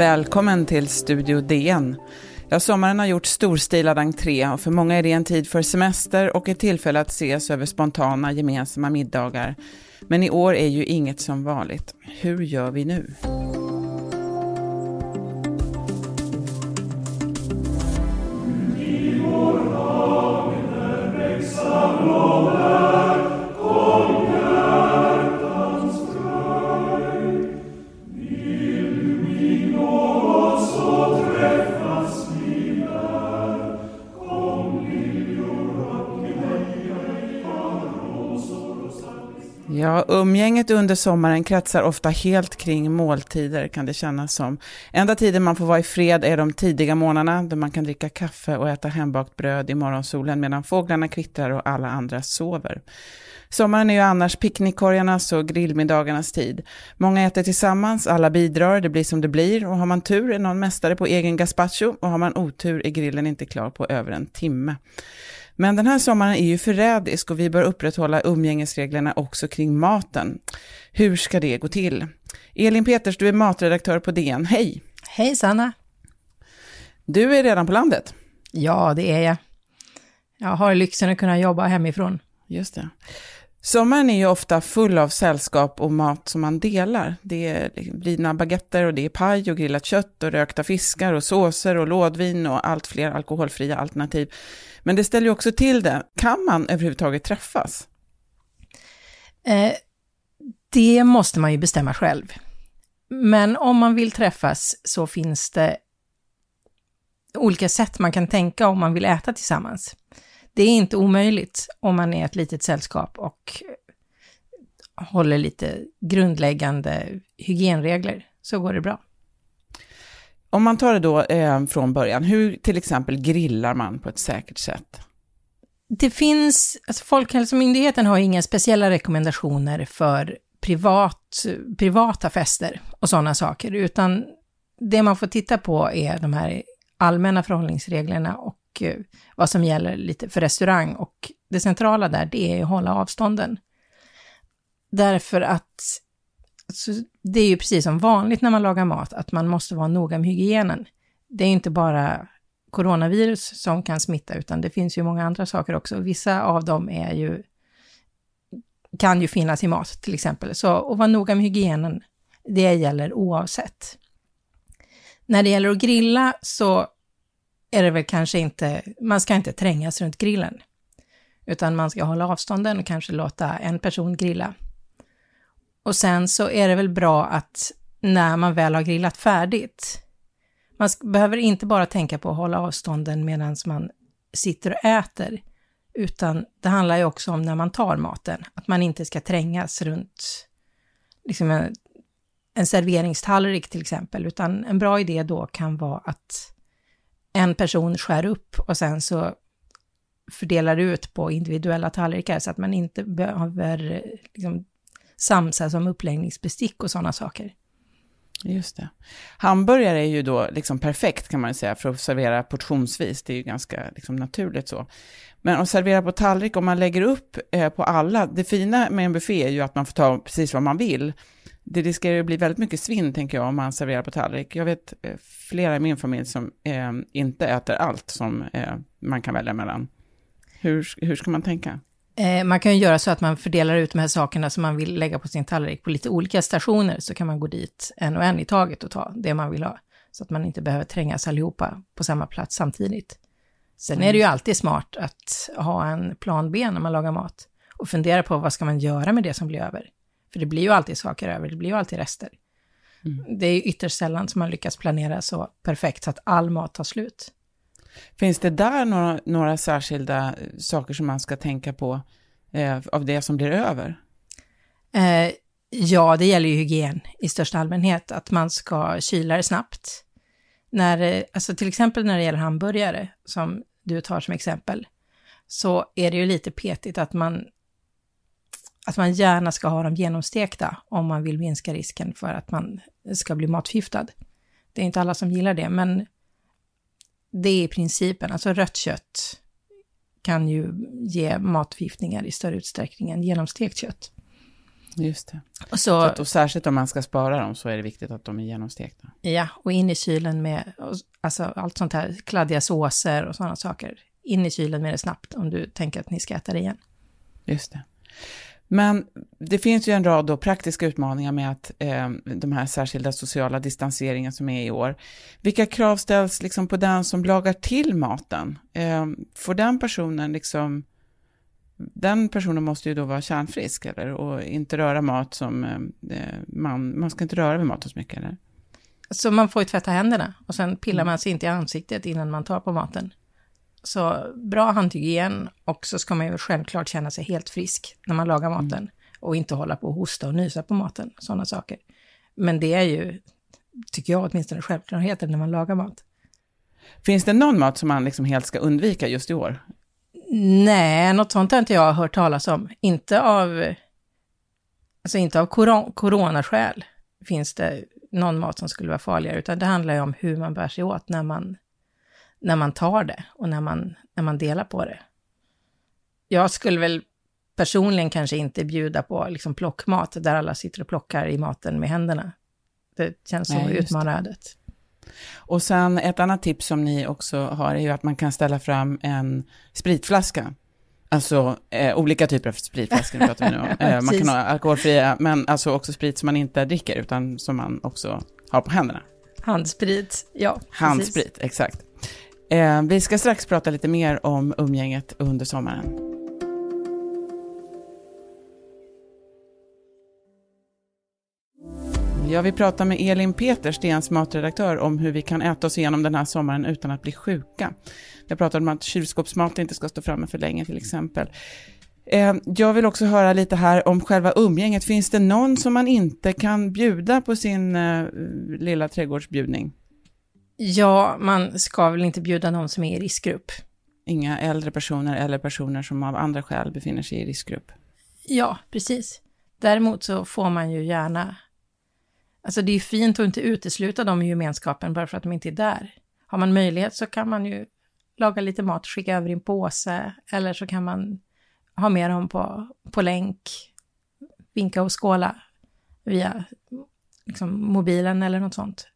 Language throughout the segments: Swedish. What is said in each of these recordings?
Välkommen till Studio DN. Ja, sommaren har gjort storstilad entré och för många är det en tid för semester och ett tillfälle att ses över spontana gemensamma middagar. Men i år är ju inget som vanligt. Hur gör vi nu? Ja, umgänget under sommaren kretsar ofta helt kring måltider kan det kännas som. Enda tiden man får vara i fred är de tidiga morgnarna då man kan dricka kaffe och äta hembakt bröd i morgonsolen medan fåglarna kvittrar och alla andra sover. Sommaren är ju annars picknickkorgarnas och grillmiddagarnas tid. Många äter tillsammans, alla bidrar, det blir som det blir och har man tur är någon mästare på egen gazpacho och har man otur är grillen inte klar på över en timme. Men den här sommaren är ju förrädisk och vi bör upprätthålla umgängesreglerna också kring maten. Hur ska det gå till? Elin Peters, du är matredaktör på DN. Hej! Hej Sanna! Du är redan på landet? Ja, det är jag. Jag har lyxen att kunna jobba hemifrån. Just det. Sommaren är ju ofta full av sällskap och mat som man delar. Det är vridna baguetter och det är paj och grillat kött och rökta fiskar och såser och lådvin och allt fler alkoholfria alternativ. Men det ställer ju också till det. Kan man överhuvudtaget träffas? Eh, det måste man ju bestämma själv. Men om man vill träffas så finns det olika sätt man kan tänka om man vill äta tillsammans. Det är inte omöjligt om man är ett litet sällskap och håller lite grundläggande hygienregler, så går det bra. Om man tar det då eh, från början, hur till exempel grillar man på ett säkert sätt? Det finns, alltså Folkhälsomyndigheten har inga speciella rekommendationer för privat, privata fester och sådana saker, utan det man får titta på är de här allmänna förhållningsreglerna och eh, vad som gäller lite för restaurang. Och det centrala där, det är att hålla avstånden. Därför att så det är ju precis som vanligt när man lagar mat, att man måste vara noga med hygienen. Det är inte bara coronavirus som kan smitta, utan det finns ju många andra saker också. Vissa av dem är ju, kan ju finnas i mat till exempel. Så att vara noga med hygienen, det gäller oavsett. När det gäller att grilla så är det väl kanske inte, man ska inte trängas runt grillen, utan man ska hålla avstånden och kanske låta en person grilla och sen så är det väl bra att när man väl har grillat färdigt, man behöver inte bara tänka på att hålla avstånden medan man sitter och äter, utan det handlar ju också om när man tar maten, att man inte ska trängas runt liksom en, en serveringstallrik till exempel, utan en bra idé då kan vara att en person skär upp och sen så fördelar ut på individuella tallrikar så att man inte behöver liksom samsas om uppläggningsbestick och sådana saker. Just det. Hamburgare är ju då liksom perfekt kan man säga för att servera portionsvis. Det är ju ganska liksom naturligt så. Men att servera på tallrik, om man lägger upp eh, på alla, det fina med en buffé är ju att man får ta precis vad man vill. Det riskerar ju att bli väldigt mycket svinn, tänker jag, om man serverar på tallrik. Jag vet eh, flera i min familj som eh, inte äter allt som eh, man kan välja mellan. Hur, hur ska man tänka? Eh, man kan ju göra så att man fördelar ut de här sakerna som man vill lägga på sin tallrik på lite olika stationer, så kan man gå dit en och en i taget och ta det man vill ha. Så att man inte behöver trängas allihopa på samma plats samtidigt. Sen mm. är det ju alltid smart att ha en plan B när man lagar mat och fundera på vad ska man göra med det som blir över. För det blir ju alltid saker över, det blir ju alltid rester. Mm. Det är ju ytterst sällan som man lyckas planera så perfekt så att all mat tar slut. Finns det där några, några särskilda eh, saker som man ska tänka på eh, av det som blir över? Eh, ja, det gäller ju hygien i största allmänhet, att man ska kyla det snabbt. När, eh, alltså till exempel när det gäller hamburgare, som du tar som exempel, så är det ju lite petigt att man, att man gärna ska ha dem genomstekta om man vill minska risken för att man ska bli matförgiftad. Det är inte alla som gillar det, men det är principen. Alltså rött kött kan ju ge matförgiftningar i större utsträckning än genomstekt kött. Just det. Och, Så så, att, och särskilt om man ska spara dem så är det viktigt att de är genomstekta. ja, och in i kylen med alltså, allt sånt här, kladdiga såser och sådana saker. In i kylen med det snabbt om du tänker att ni ska äta det igen. Just det. Men det finns ju en rad då praktiska utmaningar med att eh, de här särskilda sociala distanseringen som är i år. Vilka krav ställs liksom på den som lagar till maten? Eh, får den personen liksom, den personen måste ju då vara kärnfrisk eller och inte röra mat som eh, man, man ska inte röra vid maten så mycket eller? Så man får ju tvätta händerna och sen pillar man sig inte i ansiktet innan man tar på maten. Så bra handhygien och så ska man ju självklart känna sig helt frisk när man lagar maten. Och inte hålla på och hosta och nysa på maten, sådana saker. Men det är ju, tycker jag åtminstone, självklarheter när man lagar mat. Finns det någon mat som man liksom helt ska undvika just i år? Nej, något sånt har inte jag hört talas om. Inte av, alltså inte av koron coronaskäl finns det någon mat som skulle vara farligare, utan det handlar ju om hur man bär sig åt när man, när man tar det och när man, när man delar på det. Jag skulle väl personligen kanske inte bjuda på liksom plockmat där alla sitter och plockar i maten med händerna. Det känns som att utmana ödet. Och sen ett annat tips som ni också har är ju att man kan ställa fram en spritflaska. Alltså eh, olika typer av spritflaskor pratar vi nu om. Eh, man Precis. kan ha alkoholfria, men alltså också sprit som man inte dricker utan som man också har på händerna. Handsprit, ja. precis. Handsprit, exakt. Eh, vi ska strax prata lite mer om umgänget under sommaren. Jag vill prata med Elin Peters, DNs matredaktör, om hur vi kan äta oss igenom den här sommaren utan att bli sjuka. Jag pratade om att kylskåpsmat inte ska stå framme för länge till exempel. Eh, jag vill också höra lite här om själva umgänget. Finns det någon som man inte kan bjuda på sin eh, lilla trädgårdsbjudning? Ja, man ska väl inte bjuda någon som är i riskgrupp. Inga äldre personer eller personer som av andra skäl befinner sig i riskgrupp. Ja, precis. Däremot så får man ju gärna... Alltså det är fint att inte utesluta dem i gemenskapen bara för att de inte är där. Har man möjlighet så kan man ju laga lite mat, skicka över i en påse, eller så kan man ha med dem på, på länk, vinka och skåla via liksom, mobilen eller något sånt.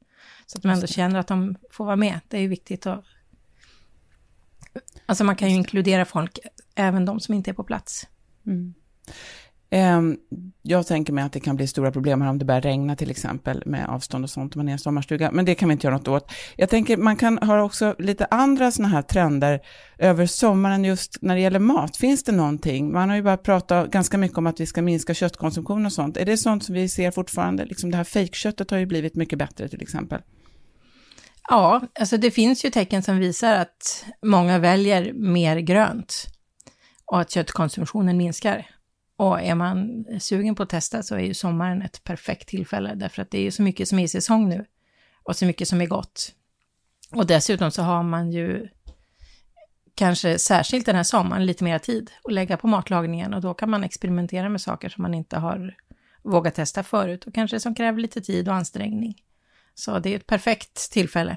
Så att de ändå känner att de får vara med. Det är ju viktigt att... Alltså man kan ju inkludera folk, även de som inte är på plats. Ehm, jag tänker mig att det kan bli stora problem här om det börjar regna till exempel med avstånd och sånt om man är i en sommarstuga, men det kan vi inte göra något åt. Jag tänker man kan ha också lite andra sådana här trender över sommaren just när det gäller mat. Finns det någonting? Man har ju bara pratat ganska mycket om att vi ska minska köttkonsumtion och sånt. Är det sånt som vi ser fortfarande? Liksom det här fejkköttet har ju blivit mycket bättre till exempel. Ja, alltså det finns ju tecken som visar att många väljer mer grönt och att köttkonsumtionen minskar. Och är man sugen på att testa så är ju sommaren ett perfekt tillfälle därför att det är ju så mycket som är i säsong nu och så mycket som är gott. Och dessutom så har man ju kanske särskilt den här sommaren lite mer tid att lägga på matlagningen och då kan man experimentera med saker som man inte har vågat testa förut och kanske som kräver lite tid och ansträngning. Så det är ett perfekt tillfälle.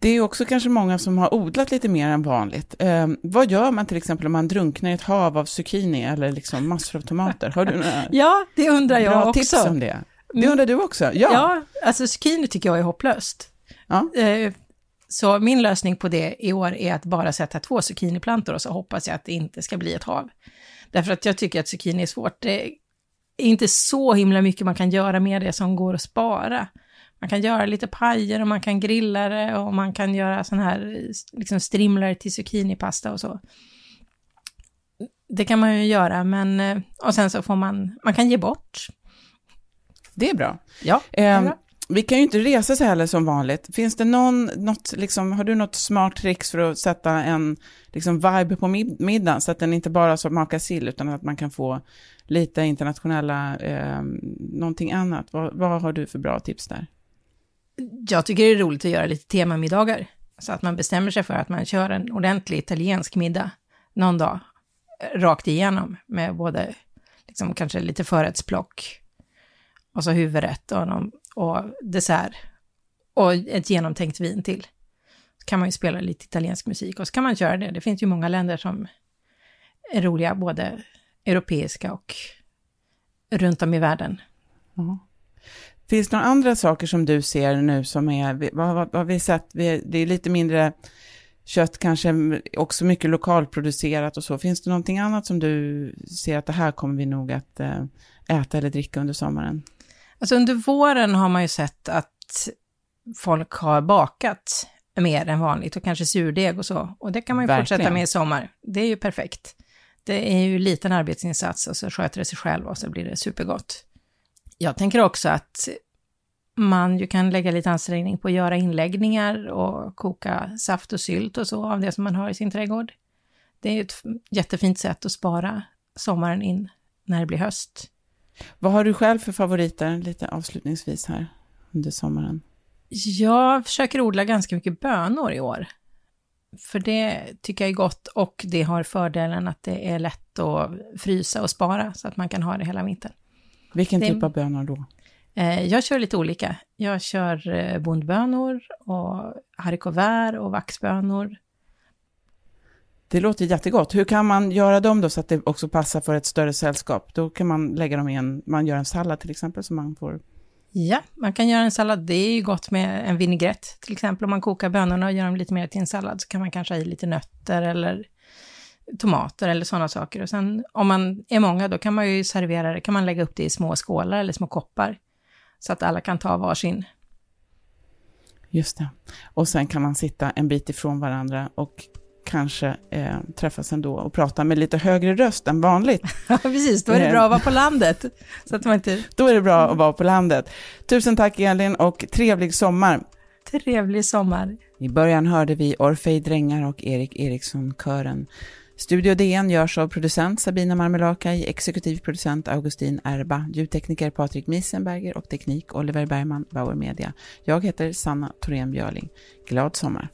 Det är också kanske många som har odlat lite mer än vanligt. Ehm, vad gör man till exempel om man drunknar i ett hav av zucchini eller liksom massor av tomater? Har du några Ja, det undrar jag bra också. tips om det? Det undrar du också? Ja. Ja, alltså zucchini tycker jag är hopplöst. Ja. Eh, Så min lösning på det i år är att bara sätta två zucchiniplantor och så hoppas jag att det inte ska bli ett hav. Därför att jag tycker att zucchini är svårt. Det är inte så himla mycket man kan göra med det som går att spara. Man kan göra lite pajer och man kan grilla det och man kan göra sån här liksom strimlar till zucchinipasta och så. Det kan man ju göra, men eh, och sen så får man, man kan ge bort. Det är bra. Ja, det är Ehm, bra. vi kan ju inte resa så heller som vanligt. Finns det någon, något, liksom, har du något smart tricks för att sätta en liksom, vibe på mid- middagen så att den inte bara så makar sill utan att man kan få lite internationella, eh, någonting annat? Vad, vad har du för bra tips där? Jag tycker det är roligt att göra lite temamiddagar. Så att man bestämmer sig för att man kör en ordentlig italiensk middag någon dag, eh, rakt igenom, med både liksom, kanske lite förrättsplock, och så huvudrätt och, någon, och dessert. och ett genomtänkt vin till. Så kan man ju spela lite italiensk musik och så kan man köra det. Det finns ju många länder som är roliga, både europeiska och runt om i världen. Mm. Finns det några andra saker som du ser nu som är, vad, vad, vad vi sett, vi, det är lite mindre kött, kanske också mycket lokalproducerat och så. Finns det någonting annat som du ser att det här kommer vi nog att eh, äta eller dricka under sommaren? Alltså under våren har man ju sett att folk har bakat mer än vanligt och kanske surdeg och så. Och det kan man ju Verkligen. fortsätta med i sommar. Det är ju perfekt. Det är ju liten arbetsinsats och så sköter det sig själv och så blir det supergott. Jag tänker också att man ju kan lägga lite ansträngning på att göra inläggningar och koka saft och sylt och så av det som man har i sin trädgård. Det är ett jättefint sätt att spara sommaren in när det blir höst. Vad har du själv för favoriter, lite avslutningsvis här, under sommaren? Jag försöker odla ganska mycket bönor i år. För det tycker jag är gott och det har fördelen att det är lätt att frysa och spara så att man kan ha det hela vintern. Vilken typ av bönor då? Eh, jag kör lite olika. Jag kör eh, bondbönor och haricots och vaxbönor. Det låter jättegott. Hur kan man göra dem då så att det också passar för ett större sällskap? Då kan man lägga dem i en, man gör en sallad till exempel som man får... Ja, man kan göra en sallad. Det är ju gott med en vinägrett till exempel. Om man kokar bönorna och gör dem lite mer till en sallad så kan man kanske ha i lite nötter eller tomater eller sådana saker. Och sen om man är många då kan man ju servera det, kan man lägga upp det i små skålar eller små koppar. Så att alla kan ta varsin. Just det. Och sen kan man sitta en bit ifrån varandra och kanske eh, träffas ändå och prata med lite högre röst än vanligt. Ja, precis. Då är det bra att vara på landet. Så att man inte... Då är det bra att vara på landet. Tusen tack Elin och trevlig sommar. Trevlig sommar. I början hörde vi Orfej Drängar och Erik Eriksson-kören. Studio DN görs av producent Sabina Marmelakai, exekutiv producent Augustin Erba, ljudtekniker Patrik Miesenberger och teknik Oliver Bergman, Bauer Media. Jag heter Sanna Thorén Björling. Glad sommar!